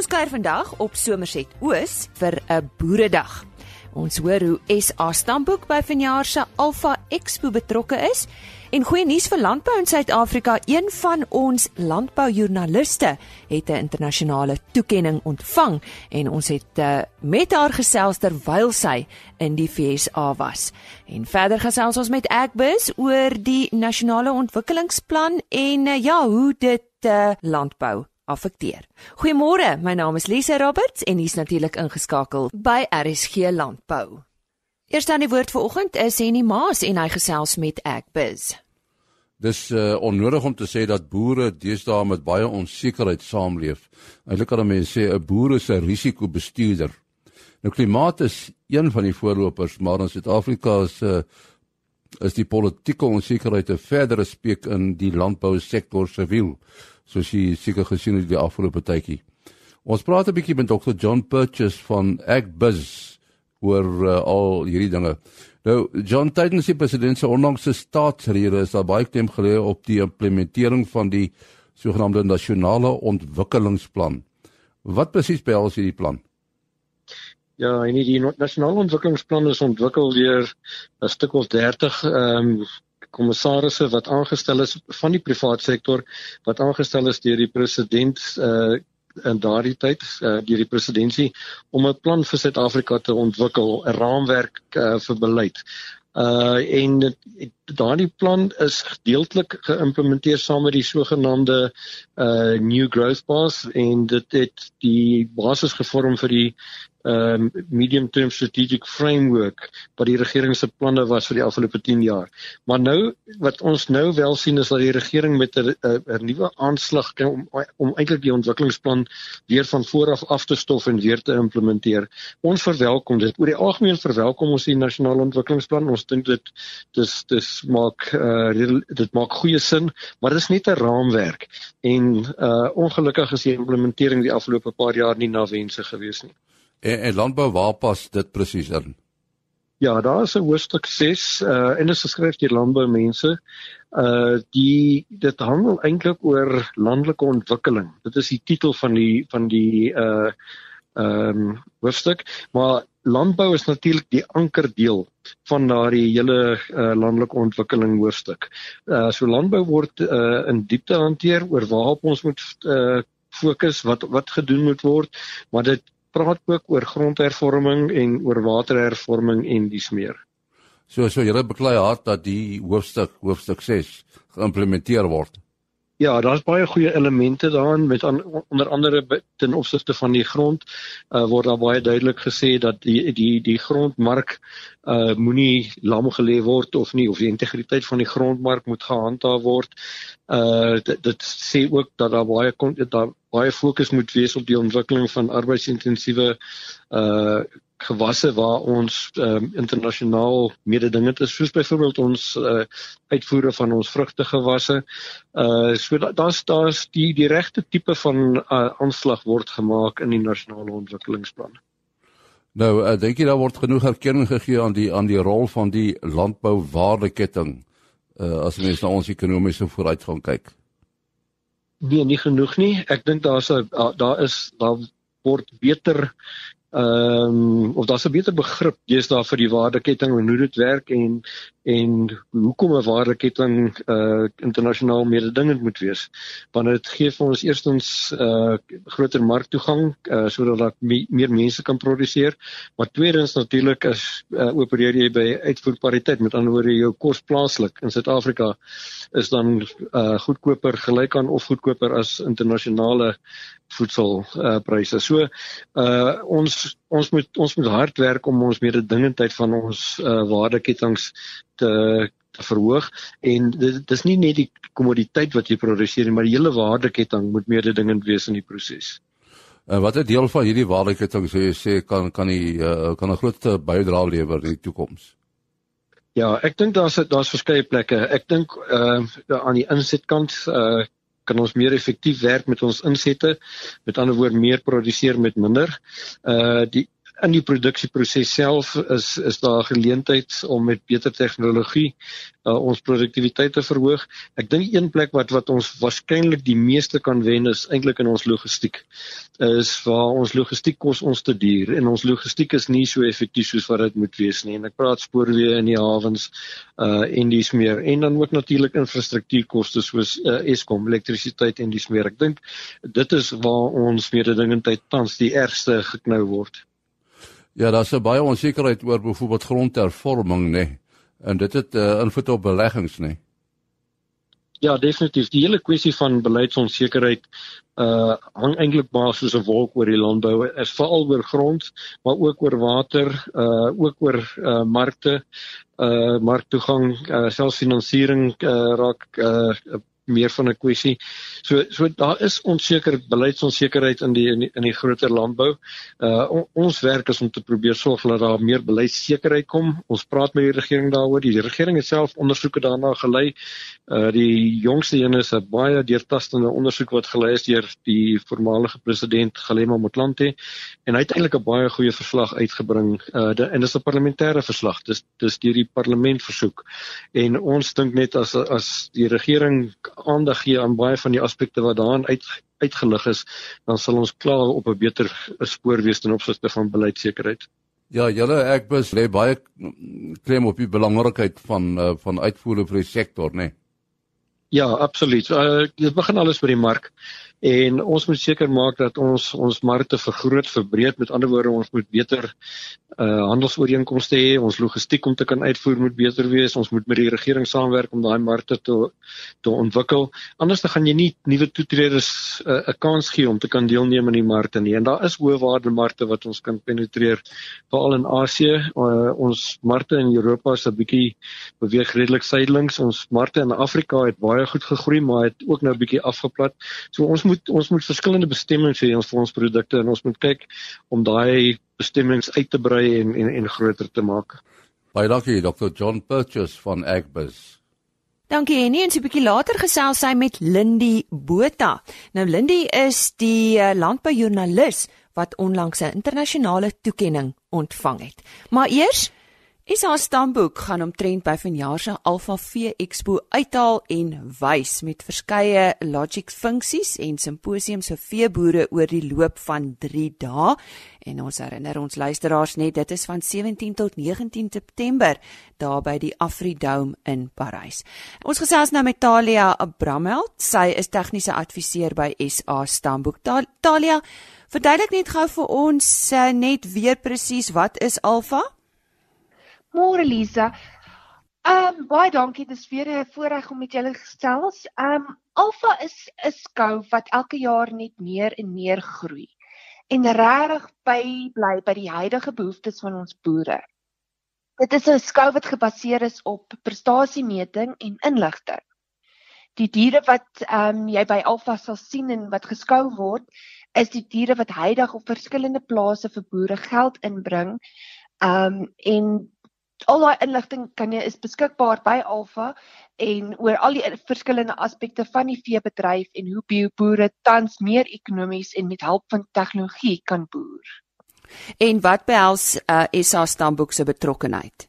Ons kuier vandag op Somerset Oos vir 'n boeredag. Ons hoor hoe SA Stamboek by vanjaar se Alpha Expo betrokke is en goeie nuus vir landbou in Suid-Afrika. Een van ons landboujoernaliste het 'n internasionale toekenning ontvang en ons het uh, met haar gesels terwyl sy in die FSA was. En verder gesels ons met Agbus oor die nasionale ontwikkelingsplan en uh, ja, hoe dit uh, landbou affekteer. Goeiemôre, my naam is Lise Roberts en hier's natuurlik ingeskakel by RSG Landbou. Eerst aan die woord vanoggend is Henny Maas en hy gesels met Agbiz. Dis uh, onnodig om te sê dat boere deesdae met baie onsekerheid saamleef. Eintlik kan mense sê 'n boer is 'n risikobestuurder. Nou klimaat is een van die voorlopers, maar in Suid-Afrika is uh, is die politieke onsekerheid 'n verdere speek in die landbousektor se wiel soos jy seker gesien het die afgelope tydjie. Ons praat 'n bietjie met Dr. John Purchase van AgBiz oor uh, al hierdie dinge. Nou John tydens die president se onlangse staatsrede is daar baie klem gelê op die implementering van die sogenaamde nasionale ontwikkelingsplan. Wat presies behels hierdie plan? Ja, en die nasionale ontwikkelingsplan is ontwikkel deur 'n stuk of 30 ehm um, kommissarisse wat aangestel is van die private sektor wat aangestel is deur die president uh in daardie tyd uh, deur die presidentskap om 'n plan vir Suid-Afrika te ontwikkel, 'n raamwerk uh, vir beleid. Uh en daardie plan is gedeeltelik geïmplementeer saam met die sogenaamde uh New Growth Path en dit het die basis gevorm vir die um medium term strategic framework wat die regering se planne was vir die afgelope 10 jaar. Maar nou wat ons nou wel sien is dat die regering met 'n 'n nuwe aanslag om om eintlik die ontwikkelingsplan weer van voor af af te stof en weer te implementeer. Ons verwelkom dit. Oor die algemeen verwelkom ons die nasionale ontwikkelingsplan. Ons dink dit dis dis maak uh dit maak goeie sin, maar dit is net 'n raamwerk en uh ongelukkig is die implementering die afgelope paar jaar nie na wense gewees nie. En, en landbou waar pas dit presies in? Ja, daar is 'n hoofstuk 6 uh en dit is geskryf deur landboumense. Uh die dit handel eintlik oor landelike ontwikkeling. Dit is die titel van die van die uh ehm um, hoofstuk, maar landbou is natuurlik die ankerdeel van daardie hele uh, landelike ontwikkeling hoofstuk. Uh so landbou word uh in diepte hanteer oor waarop ons moet uh fokus, wat wat gedoen moet word, maar dit praat ook oor grondhervorming en oor waterhervorming en dis meer. So so julle beklei hard dat die hoofstuk hoofstuk 6 geïmplementeer word. Ja, daar's baie goeie elemente daarin met an, onder andere ten opsigte van die grond uh, word daar baie duidelik gesê dat die die die grondmark uh moenie lam gelê word of nie of die integriteit van die grondmark moet gehandhaaf word. Uh dit, dit sê ook dat daar baie kon daar baie fokus moet wees op die ontwikkeling van arbeidsintensiewe uh gewasse waar ons um, internasionaal mededingend is soos byvoorbeeld ons uh, uitvoere van ons vrugtegewasse. Uh so daar's daar's die die regte tipe van uh, aanslag word gemaak in die nasionale ontwikkelingsplan. Nou, uh, dink jy daar word genoeg erkenning gegee aan die aan die rol van die landbouwaardeketting uh as mens na ons ekonomiese vooruitgang kyk? Nee, nie genoeg nie. Ek dink daar's daar is daar word beter ehm um, of daar's 'n beter begrip deesdae vir die waardeketting en hoe dit werk en en hoekom 'n waardeketting uh internasionaal mededingend moet wees. Want dit gee vir ons eerstens uh groter marktoegang uh sodat daar me, meer mense kan produseer, maar tweedens natuurlik is uh, opereer jy by uitvoerpariteit. Met ander woorde jou kos plaaslik in Suid-Afrika is dan uh goedkoper gelyk aan of goedkoper as internasionale voedselpryse. Uh, so uh ons ons moet ons moet hard werk om ons mededingendheid van ons uh waardeketings te te verhoog en dit dis nie net die kommoditeit wat jy produseer nie, maar die hele waardeketting moet mededingend wees in die proses. En wat 'n deel van hierdie waardeketting sê jy sê kan kan die uh, kan 'n groot bydrae lewer in die toekoms? Ja, ek dink daar's daar's verskeie plekke. Ek dink uh aan die insetkant uh kan ons meer effektief werk met ons insette. Met ander woorde meer produseer met minder. Uh die in die produksieproses self is is daar geleentheid om met beter tegnologie uh, ons produktiwiteit te verhoog. Ek dink een plek wat wat ons waarskynlik die meeste kan wen is eintlik in ons logistiek. Is waar ons logistiek kos ons te duur en ons logistiek is nie so effektief soos wat dit moet wees nie. En ek praat spoorweë in die hawens uh en dis meer en dan ook natuurlik infrastruktuurkoste soos uh, Eskom, elektrisiteit en dis meer. Ek dink dit is waar ons mededingendheid tans die ergste geknou word. Ja, daar's baie onsekerheid oor byvoorbeeld grondhervorming, nê. Nee en dit het uh, invloed op beleggings nê. Ja, definitief. Die hele kwessie van beleidsonsekerheid uh hang eintlik maar soos 'n wolk oor die landbou. Is veral oor grond, maar ook oor water, uh ook oor uh markte, uh marktoegang, uh selffinansiering uh raak uh meer van 'n kwessie. So so daar is onseker beleidsonsekerheid in die in die, in die groter landbou. Uh on, ons werk is om te probeer sorg dat daar meer beleidssekerheid kom. Ons praat met die regering daaroor. Die regering self ondersoeke daarna gelei. Uh die jongste een is 'n baie deurtastende ondersoek wat gelei is deur die voormalige president Galema Motlanthe en hy het eintlik 'n baie goeie verslag uitgebring. Uh de, en dis 'n parlementêre verslag. Dis dis deur die parlement versoek. En ons dink net as as die regering aandag gee aan baie van die aspekte wat daarin uit uitgelig is, dan sal ons klaar op 'n beter spoor wees ten opsigte van beleidsekerheid. Ja, julle ek bes lê baie klem op die belangrikheid van uh, van uitvoere vir die sektor, né? Nee. Ja, absoluut. Uh, dit begin alles by die mark en ons moet seker maak dat ons ons markte vergroot, verbreed. Met ander woorde, ons moet beter uh handelsooreenkomste hê. Ons logistiek om te kan uitvoer moet beter wees. Ons moet met die regering saamwerk om daai markte te te ontwikkel. Anders dan gaan jy nie nuwe toetreders 'n uh, kans gee om te kan deelneem in die markte nie. En daar is hoë waarde markte wat ons kan penetreer, veral in Asië. Uh, ons markte in Europa is 'n bietjie beweeg redelik suidelings. Ons markte in Afrika het baie goed gegroei, maar het ook nou 'n bietjie afgeplat. So ons moet ons moet verskillende bestemmings hê vir ons produkte en ons moet kyk om daai bestemmings uit te brei en en en groter te maak. Baie dankie Dr. John Purchase van Agbus. Dankie en eens 'n bietjie later gesels sy met Lindy Botha. Nou Lindy is die uh, landboujoernalis wat onlangs 'n internasionale toekenning ontvang het. Maar eers Haar stamboek gaan omtrent by vanjaar se Alpha V Expo uithaal en wys met verskeie logic funksies en simposiums vir veeboere oor die loop van 3 dae. En ons herinner ons luisteraars net dit is van 17 tot 19 September daar by die Afridome in Parys. Ons gesels nou met Talia Abrameld. Sy is tegniese adviseur by SA Stamboek. Talia, verduidelik net gou vir ons uh, net weer presies wat is Alpha? Môre Lisa. Ehm um, baie dankie. Dit is weer 'n voorreg om met julle gesels. Ehm um, Alfa is 'n skou wat elke jaar net meer en meer groei en regtig by bly by die huidige behoeftes van ons boere. Dit is 'n skou wat gebaseer is op prestasiemeting en inligting. Die diere wat ehm um, jy by Alfa sal sien en wat geskou word, is die diere wat heidig op verskillende plase vir boere geld inbring. Ehm um, en al daai inligting kan jy is beskikbaar by Alfa en oor al die verskillende aspekte van die veebedryf en hoe bioboere tans meer ekonomies en met hulp van tegnologie kan boer. En wat behels uh, SA Stamboek se betrokkeheid?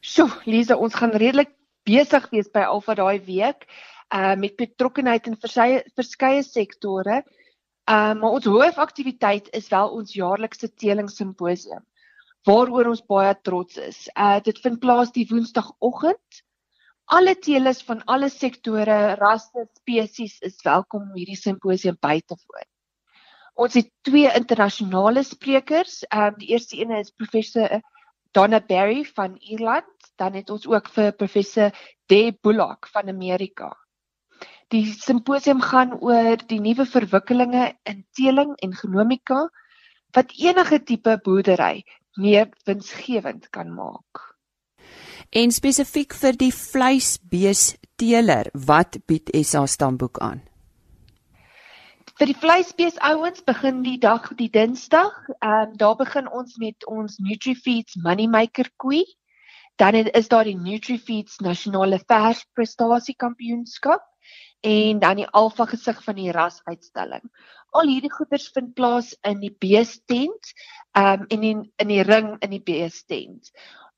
So, Lisa, ons gaan redelik besig wees by Alfa daai week uh met betrokkeheid in verskeie verskeie sektore. Uh maar ons hoofaktiwiteit is wel ons jaarlikse teeling simposium waaroor ons baie trots is. Uh dit vind plaas die Woensdagoggend. Alle teelers van alle sektore, rasse, spesies is welkom om hierdie simposium by te woon. Ons het twee internasionale sprekers. Um die eerste een is professor Donna Berry van Ierland, dan het ons ook vir professor Deb Bullock van Amerika. Die simposium gaan oor die nuwe verwikkelinge in teeling en genomika wat enige tipe boerdery meer winsgewend kan maak. En spesifiek vir die vleisbeesteler, wat bied SA stamboek aan? Vir die vleisbees ouens begin die dag die Dinsdag. Ehm um, daar begin ons met ons NutriFeeds Moneymaker koei. Dan is daar die NutriFeeds Nasionale Vers Prestasie Kampioenskap en dan die alfa gesig van die ras uitstalling. Al hierdie goeders vind plaas in die beest tent, ehm um, en in in die ring in die beest tent.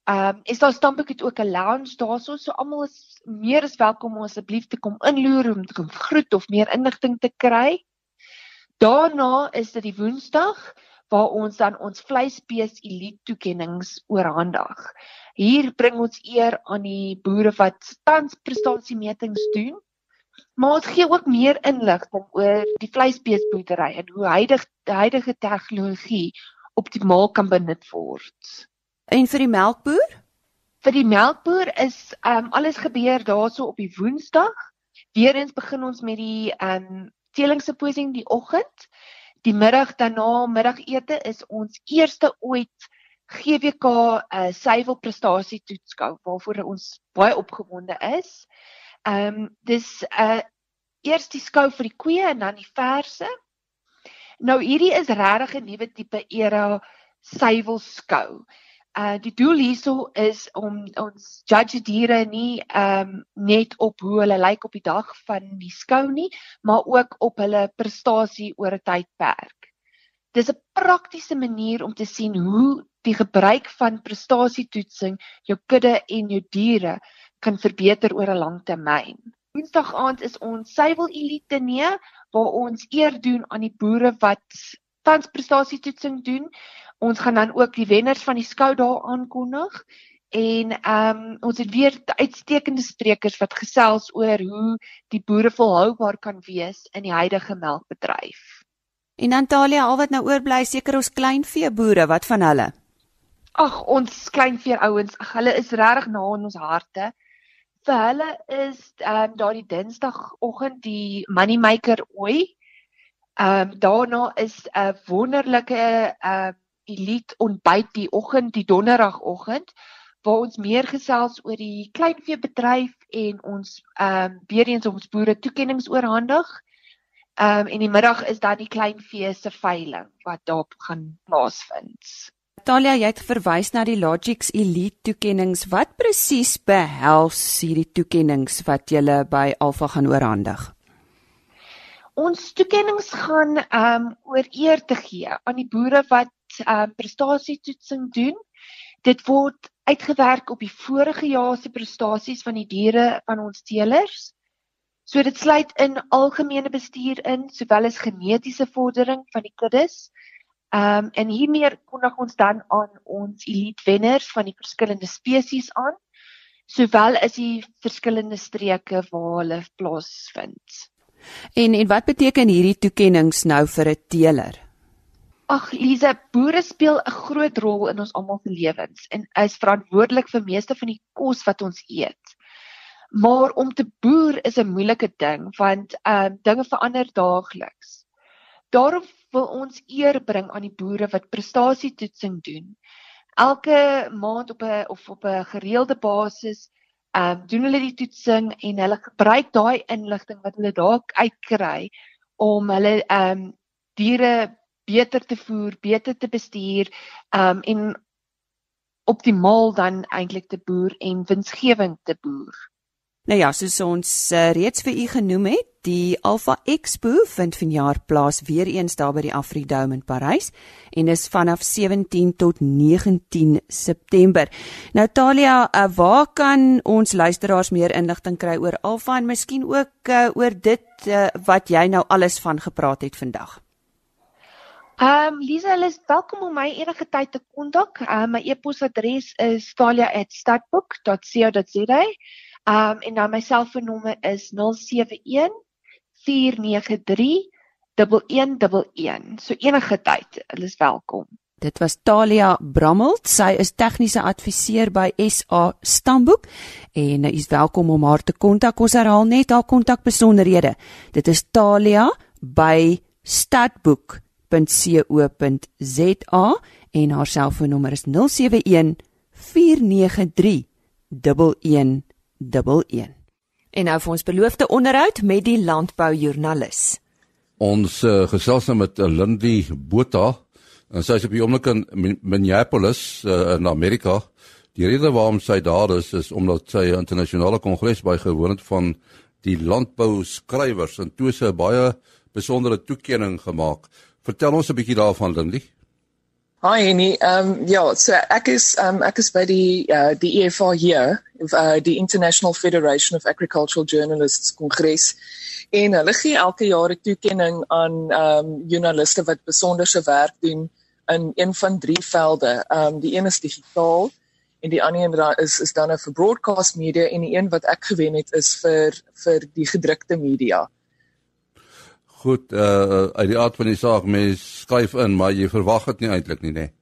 Ehm um, is daar Stamboek het ook 'n lounge daarso, so almal is meer as welkom om asseblief te kom inloer om te kom groet of meer inligting te kry. Daarna is dit die Woensdag waar ons dan ons vleisbees elite toekenninge oorhandig. Hier bring ons eer aan die boere wat tans prestasiemetings doen. Maar ons gee ook meer inligting oor die vleisbeesboerdery en hoe huidige huidige tegnologie optimaal kan benut word. En vir die melkboer? Vir die melkboer is um alles gebeur daarso op die Woensdag. Weerens begin ons met die um teelingssimposium die oggend. Die middag daarna middagete is ons eerste ooit GWK uh suiwel prestasie toetskou waarvoor ons baie opgewonde is. Um dis uh eers die skou vir die koeie en dan die verse. Nou hierdie is regtig 'n nuwe tipe era suiwel skou. Uh die doel hierso is om ons judge diere nie ehm um, net op hoe hulle lyk op die dag van die skou nie, maar ook op hulle prestasie oor 'n tydperk. Dis 'n praktiese manier om te sien hoe die gebruik van prestasietoetsing jou kudde en jou diere kan verbeter oor 'n lang termyn. Woensdag aand is ons suiwel elite nee waar ons eer doen aan die boere wat tans prestasietoetsing doen Ons gaan dan ook die wenners van die skou daar aankondig en ehm um, ons het weer uitstekende sprekers wat gesels oor hoe die boere volhoubaar kan wees in die huidige melkbedryf. En Natalia, al wat nou oorbly seker ons kleinvee boere, wat van hulle? Ag, ons kleinvee ouens, hulle is regtig na in ons harte. Vir hulle is ehm um, daardie Dinsdagoggend die money maker ooi. Ehm um, daarna is 'n wonderlike ehm uh, elite ontbyt die oggend, die donderdagoggend waar ons meer gesels oor die kleinveebedryf en ons ehm um, weer eens ons boere toekenninge oorhandig. Ehm um, en die middag is dan die kleinvee se veiling wat daar gaan plaasvind. Talia, jy het verwys na die Logix Elite toekenninge. Wat presies behels hierdie toekenninge wat jy by Alfa gaan oorhandig? Ons toekenninge gaan ehm um, oor eer te gee aan die boere wat um, prestasietoetsing doen. Dit word uitgewerk op die vorige jaar se prestasies van die diere van ons teelers. So dit sluit in algemene bestuur in sowel as genetiese vordering van die kuddes. Ehm um, en hiermee kondig ons dan aan ons elite wenners van die verskillende spesies aan sowel as die verskillende streke waar hulle plaasvind. En en wat beteken hierdie toekenninge nou vir 'n teeler? Ag Lise, boere speel 'n groot rol in ons almal se lewens en is verantwoordelik vir meeste van die kos wat ons eet. Maar om te boer is 'n moeilike ding want ehm uh, dinge verander daagliks. Daarom wil ons eer bring aan die boere wat prestasietoetsing doen. Elke maand op 'n of op 'n gereelde basis ehm um, doen hulle die toetsing en hulle gebruik daai inligting wat hulle daar uitkry om hulle ehm um, diere beter te voer, beter te bestuur, um en optimaal dan eintlik te boer en winsgewend te boer. Nou ja, soos ons uh, reeds vir u genoem het, die Alpha Expo vind vanjaar plaas weer eens daar by die Afridome in Parys en is vanaf 17 tot 19 September. Nou Talia, uh, waar kan ons luisteraars meer inligting kry oor Alpha en miskien ook uh, oor dit uh, wat jy nou alles van gepraat het vandag? Ehm um, Lisa, hulle is welkom om my enige tyd te kontak. Ehm uh, my e-posadres is talia@stadbook.co.za. Um, en dan my selfoonnommer is 071 493 1111. So enige tyd, hulle is welkom. Dit was Talia Brammelt. Sy is tegniese adviseur by SA Stamboek en sy is welkom om haar te kontak. Ons herhaal net haar kontakbesonderhede. Dit is Talia by Stadboek www.rsg.co.za en haar selfoonnommer is 071 493 1111. En nou vir ons beloofde onderhoud met die landboujoernalis. Ons uh, gesels nou met uh, Lindy Botha en sy is op die oomblik in Minneapolis uh, in Amerika. Die rede waarom sy daar is is omdat sy 'n internasionale kongres bygewoon het van die landbou skrywers en toe se baie besondere toekenning gemaak. Vertel ons 'n bietjie daarvan Lindie. Hi Annie. Ehm um, ja, so ek is ehm um, ek is by die uh, die EFA hier, uh, die International Federation of Agricultural Journalists Kongres. En hulle gee elke jaar 'n toekenning aan ehm um, joernaliste wat besonderse werk doen in een van drie velde. Ehm um, die een is digitaal en die ander een is is dan 'n vir broadcast media en die een wat ek gewen het is vir vir die gedrukte media goed uh uit die aard van die saak mens skryf in maar jy verwag dit nie eintlik nie nê Nee,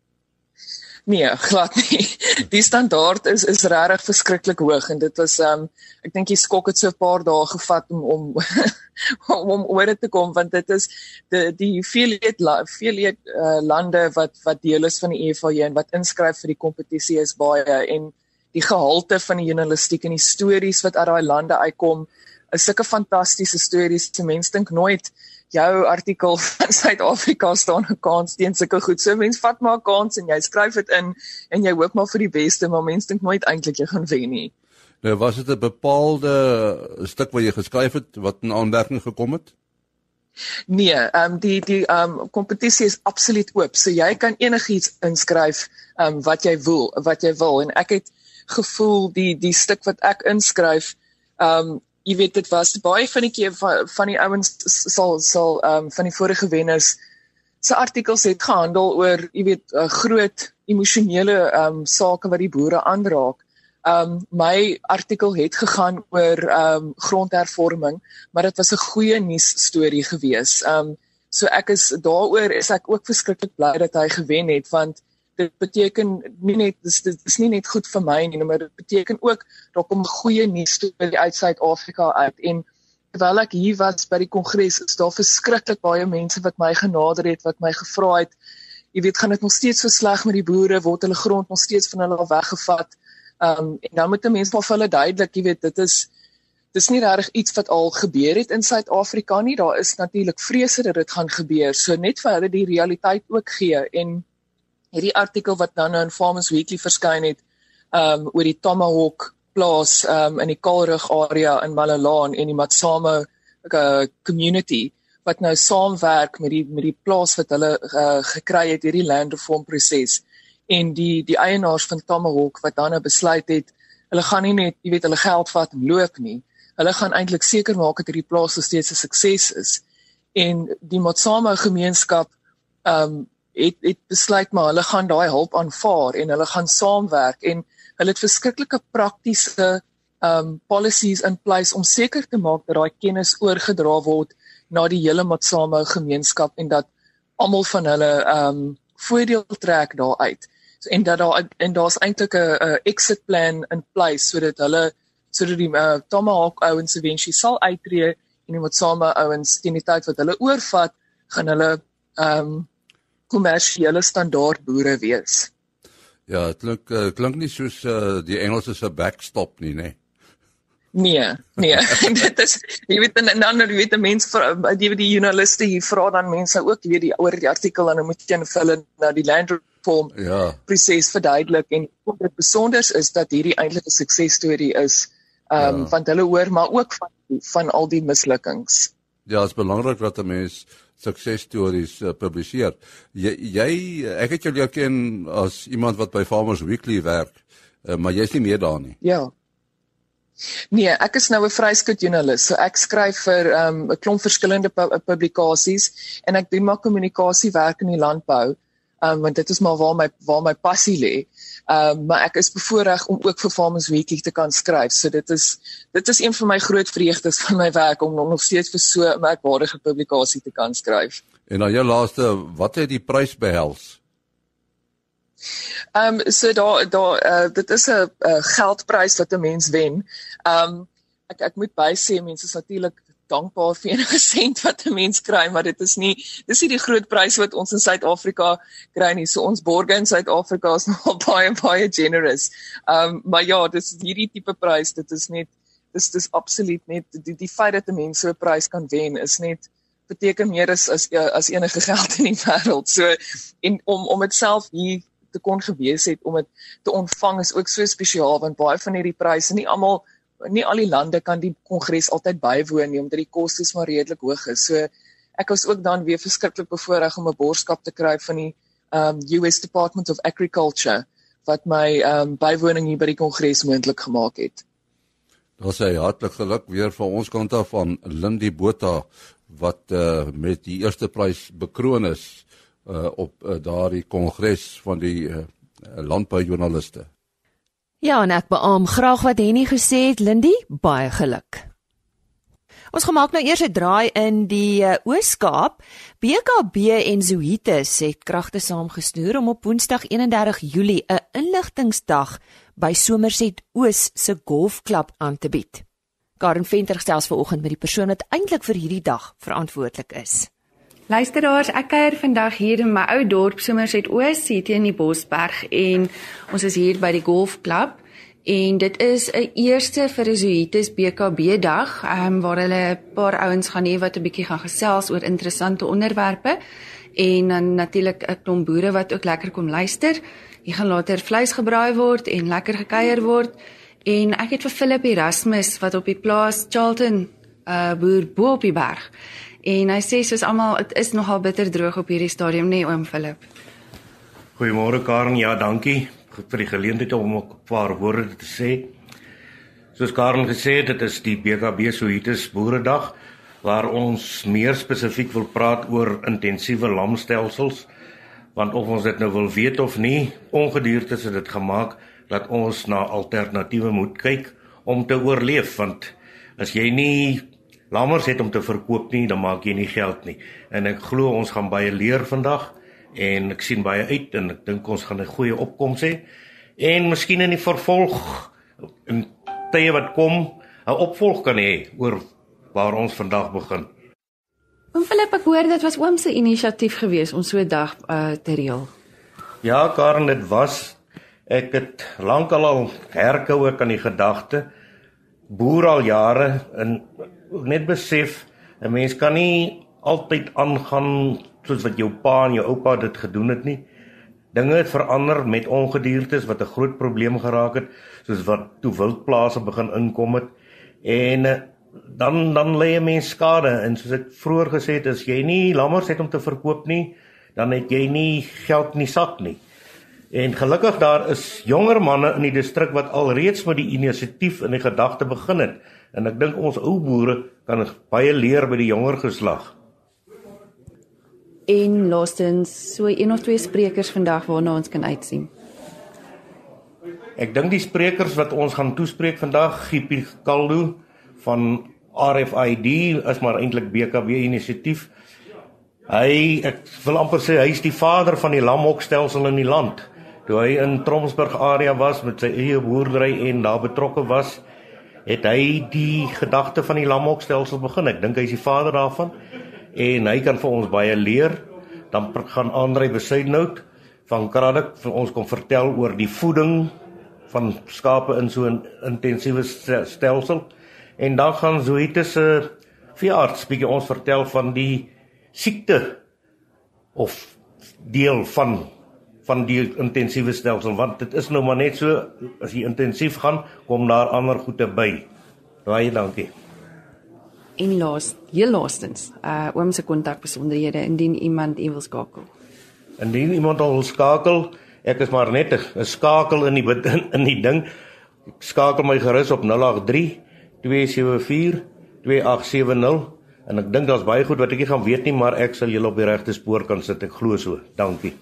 glad nie. Die standaard is is regtig verskriklik hoog en dit was um ek dink die skok het so 'n paar dae gevat om om om, om oor dit te kom want dit is die die veelheid veelheid uh, lande wat wat deel is van die EFA en wat inskryf vir die kompetisie is baie en die gehalte van die journalistiek en die stories wat uit daai lande uitkom is sulke fantastiese stories. Se mense dink nooit jou artikel van Suid-Afrika staan 'n kans teen sulke goed. So mense vat maar 'n kans en jy skryf dit in en jy hoop maar vir die beste, maar mense dink nooit eintlik jy gaan wen nie. Nou was dit 'n bepaalde stuk wat jy geskryf het wat in aanmerking gekom het? Nee, ehm um, die die ehm um, kompetisie is absoluut oop. So jy kan enigiets inskryf ehm um, wat jy wil, wat jy wil en ek het gevoel die die stuk wat ek inskryf ehm um, jy weet dit was baie van die keer van, van die ouens sal sal ehm um, van die vorige wenners se artikels het gehandel oor jy weet uh, groot emosionele ehm um, sake wat die boere aanraak. Ehm um, my artikel het gegaan oor ehm um, grondhervorming, maar dit was 'n goeie nuus storie gewees. Ehm um, so ek is daaroor is ek ook verskriklik bly dat hy gewen het want dit beteken nie net dis dit is nie net goed vir my nie, maar dit beteken ook daar kom goeie nuus toe uit Suid-Afrika uit. En terwyl ek hier was by die kongres is daar verskriklik baie mense wat my genader het wat my gevra het jy weet gaan dit nog steeds so sleg met die boere? Word hulle grond nog steeds van hulle weggevat? Um, en dan moet 'n mens maar vir hulle duidelik jy weet dit is dis nie regtig iets wat al gebeur het in Suid-Afrika nie. Daar is natuurlik vrese dat dit gaan gebeur. So net vir hulle die realiteit ook gee en hierdie artikel wat dan nou in Farmers Weekly verskyn het um oor die Tomahawk plaas um in die Kaalrug area in Malalaan en die Matsame uh, community wat nou saamwerk met die met die plaas wat hulle uh, gekry het hierdie land reform proses. En die die eienaars van Tomahawk wat dan nou besluit het hulle gaan nie net jy weet hulle geld vat en loop nie. Hulle gaan eintlik seker maak dat hierdie plaas steeds 'n sukses is. En die Matsame gemeenskap um het het besluit maar hulle gaan daai hulp aanvaar en hulle gaan saamwerk en hulle het verskriklike praktiese um policies in place om seker te maak dat daai kennis oorgedra word na die hele Matsamo gemeenskap en dat almal van hulle um voordeel trek daaruit. So en dat daar en daar's eintlik 'n exit plan in place sodat hulle sodat die uh, Tomahawk ouens eventually sal uittreë en die Matsamo ouens teen die tyd wat hulle oorvat, gaan hulle um kommersiële standaard boere wees. Ja, dit klink uh, klink nie soos uh, die Engelse se backstop nie, nê? Nee, nee. dit is jy weet en dan jy weet die mense vir die die joernaliste hier vra dan mense ook weer die oor die artikel en dan moet jy invul na die land reform ja. proses verduidelik en wat dit besonder is dat hierdie eintlik 'n suksesstorie is. Ehm um, ja. want hulle hoor maar ook van van al die mislukkings. Ja, dit is belangrik dat 'n mens suksesstories uh, publiseer. Jy, jy ek het jou leer ken as iemand wat by Farmers Weekly werk, uh, maar jy's nie meer daar nie. Ja. Nee, ek is nou 'n vryskut joernalis. So ek skryf vir ehm, 'n um, klomp verskillende pu publikasies en ek doen maar kommunikasiewerk in die landbou. Um, want dit is maar waar my waar my passie lê. Ehm um, maar ek is bevoorreg om ook vir Farmers Weekly te kan skryf. So dit is dit is een van my groot vreugdes van my werk om nog steeds vir so 'n merkwaardige publikasie te kan skryf. En dan jou laaste, wat het die prys behels? Ehm um, so daar daar uh, dit is 'n geldprys wat 'n mens wen. Ehm um, ek ek moet bysê mense is natuurlik dankbaar vir enige sent wat 'n mens kry, maar dit is nie dis nie die groot prys wat ons in Suid-Afrika kry nie. So ons borge in Suid-Afrika is nogal baie baie generous. Ehm um, maar ja, dis hierdie tipe prys, dit is net dis dis absoluut net die die feit dat 'n mens so 'n prys kan wen is net beteken meer as as as enige geld in die wêreld. So en om om dit self hier te kon gewees het om dit te ontvang is ook so spesiaal want baie van hierdie pryse nie almal nie al die lande kan die kongres altyd bywoon nie omdat die kostes maar redelik hoog is. So ek was ook dan weer verskriklik bevoorreg om 'n borgskap te kry van die um US Department of Agriculture wat my um bywoning hier by die kongres moontlik gemaak het. Daar sê hartlik geluk weer van ons kant af aan Lindy Botha wat uh, met die eerste prys bekroon is uh, op uh, daardie kongres van die uh, landboujoernaliste. Ja, en ek beam graag wat Henny gesê het, Lindy, baie geluk. Ons gemaak nou eers 'n draai in die uh, Oos-Kaap. BKB en Zoetis het kragte saamgesnoer om op Woensdag 31 Julie 'n inligtingsdag by Somerset Oos se golfklub aan te bied. Karen Venter gestel vanoggend met die persoon wat eintlik vir hierdie dag verantwoordelik is. Luisteraars, ek kuier vandag hier in my ou dorp Somerset Oos, hier teen die Bosberg en ons is hier by die golfklub en dit is 'n eerste vir Jesuites BKB dag, ehm um, waar hulle 'n paar ouens gaan hê wat 'n bietjie gaan gesels oor interessante onderwerpe en dan natuurlik 'n klomp boere wat ook lekker kom luister. Hier gaan later vleis gebraai word en lekker gekuier word. En ek het vir Philip Erasmus wat op die plaas Charlton uh boer bo op die berg. En hy sê soos almal, dit is nogal bitter droog op hierdie stadium, nê nee, oom Philip. Goeiemôre Karen, ja, dankie vir die geleentheid om 'n paar woorde te sê. Soos Karen gesê het, dit is die BKB Soetes Boeredag waar ons meer spesifiek wil praat oor intensiewe lamstelsels want of ons dit nou wil weet of nie, ongedierte het dit gemaak dat ons na alternatiewe moet kyk om te oorleef want as jy nie lammers het om te verkoop nie, dan maak jy nie geld nie. En ek glo ons gaan baie leer vandag en ek sien baie uit en ek dink ons gaan 'n goeie opkoms hê en miskien in die vervolg in tye wat kom 'n opvolg kan hê oor waar ons vandag begin. Oom Philip, ek hoor dit was oom se inisiatief gewees om so 'n dag uh, te reël. Ja, Karen, dit was ek het lankal al herkou ek aan die gedagte boer al jare en net besef 'n mens kan nie altyd aangaan soos wat jou pa en jou oupa dit gedoen het nie. Dinge het verander met ongediertes wat 'n groot probleem geraak het, soos wat toe wildplase begin inkom het en eh, dan dan lê 'n mens skade en soos ek vroeër gesê het, as jy nie lammers het om te verkoop nie, dan het jy nie geld in die sak nie. En gelukkig daar is jonger manne in die distrik wat alreeds met die inisiatief en die gedagte begin het en ek dink ons ou boere kan baie leer by die jonger geslag en laastens so een of twee sprekers vandag waarna ons kan uitsien. Ek dink die sprekers wat ons gaan toespreek vandag, Giepie Kaldo van RFID is maar eintlik BKB inisiatief. Hy ek wil amper sê hy is die vader van die lamhokstelsel in die land. Toe hy in Tromsburg area was met sy eie boerdery en daar betrokke was, het hy die gedagte van die lamhokstelsel begin. Ek dink hy is die vader daarvan en hy kan vir ons baie leer. Dan gaan Andre Besuidnout van Kraddock vir ons kom vertel oor die voeding van skape in so 'n intensiewe stelsel. En dan gaan Zoete se veearts bietjie ons vertel van die siekte of deel van van die intensiewe stelsel want dit is nou maar net so as jy intensief gaan kom daar ander goede by. Baie dankie. En laas, heel laastens, uh oom se kontakbesonderhede indien iemand u wil skakel. Indien iemand wil skakel, ek is maar net 'n skakel in die in, in die ding. Ek skakel my gerus op 083 274 2870 en ek dink daar's baie goed wat ek nie gaan weet nie, maar ek sal julle op die regte spoor kan sit. Ek glo so. Dankie.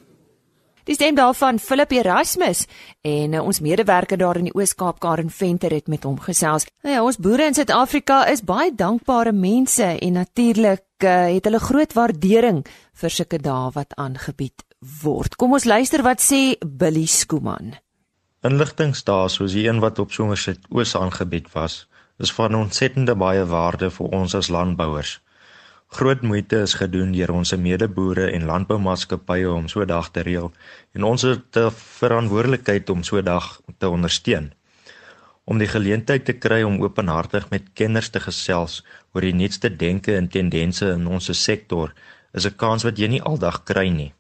Die stem daarvan Philip Erasmus en uh, ons medewerker daar in die Oos-Kaap Karen Venter het met hom gesels. Nou ja, ons boere in Suid-Afrika is baie dankbare mense en natuurlik uh, het hulle groot waardering vir sulke dae wat aangebied word. Kom ons luister wat sê Billy Skooman. Inligtingsdae soos die een wat op Somerset Oos aangebied was, is van ontsettende baie waarde vir ons as landbouers. Groot moeite is gedoen deur ons medeboere en landboumaatskappye om so 'n dag te reël en ons het 'n verantwoordelikheid om so 'n dag te ondersteun. Om die geleentheid te kry om openhartig met kenners te gesels oor die nuutste denke en tendense in ons sektor is 'n kans wat jy nie aldag kry nie.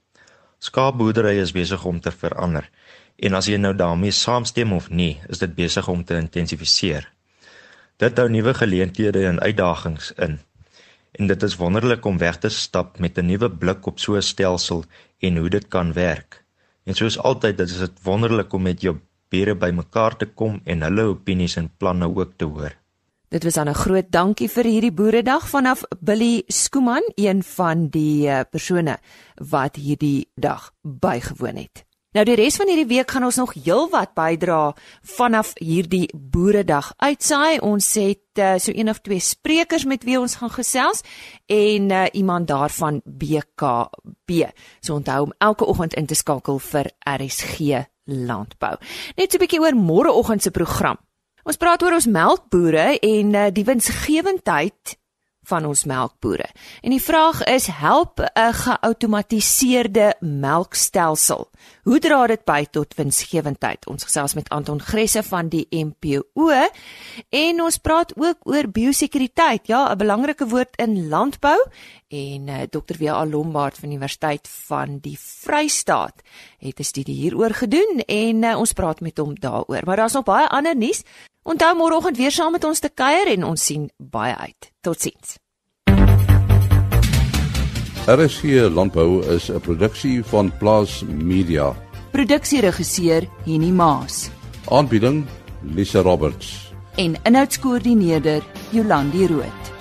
Skaapboerdery is besig om te verander en as jy nou daarmee saamstem of nie, is dit besig om te intensifiseer. Dit hou nuwe geleenthede en uitdagings in. En dit is wonderlik om weg te stap met 'n nuwe blik op so 'n stelsel en hoe dit kan werk. En soos altyd, is dit wonderlik om met jou bure bymekaar te kom en hulle opinies en planne ook te hoor. Dit was dan 'n groot dankie vir hierdie boeredag vanaf Billy Skooman, een van die eh, persone wat hierdie dag bygewoon het. Nou die res van hierdie week gaan ons nog heelwat bydra vanaf hierdie boeredag uitsaai. Ons het uh, so een of twee sprekers met wie ons gaan gesels en uh, iemand daarvan BKB. So onthou om elke oggend in te skakel vir RSG Landbou. Net so 'n bietjie oor môreoggend se program. Ons praat oor ons melkbooie en uh, die winsgewendheid van ons melkbooie. En die vraag is help 'n geautomatiseerde melkstelsel. Hoe dra dit by tot winsgewendheid? Ons gesels met Anton Gresse van die MPO en ons praat ook oor biosekuriteit. Ja, 'n belangrike woord in landbou en uh, Dr. W.A. Lombard van Universiteit van die Vrystaat het 'n studie hieroor gedoen en uh, ons praat met hom daaroor. Maar daar's nog baie ander nuus. Onthou môreoggend weer saam met ons te kuier en ons sien baie uit. Totsiens. RSG Landbou is 'n produksie van Plaas Media. Produksieregisseur Henny Maas. Aanbieding Lisa Roberts. En inhoudskoördineerder Jolandi Root.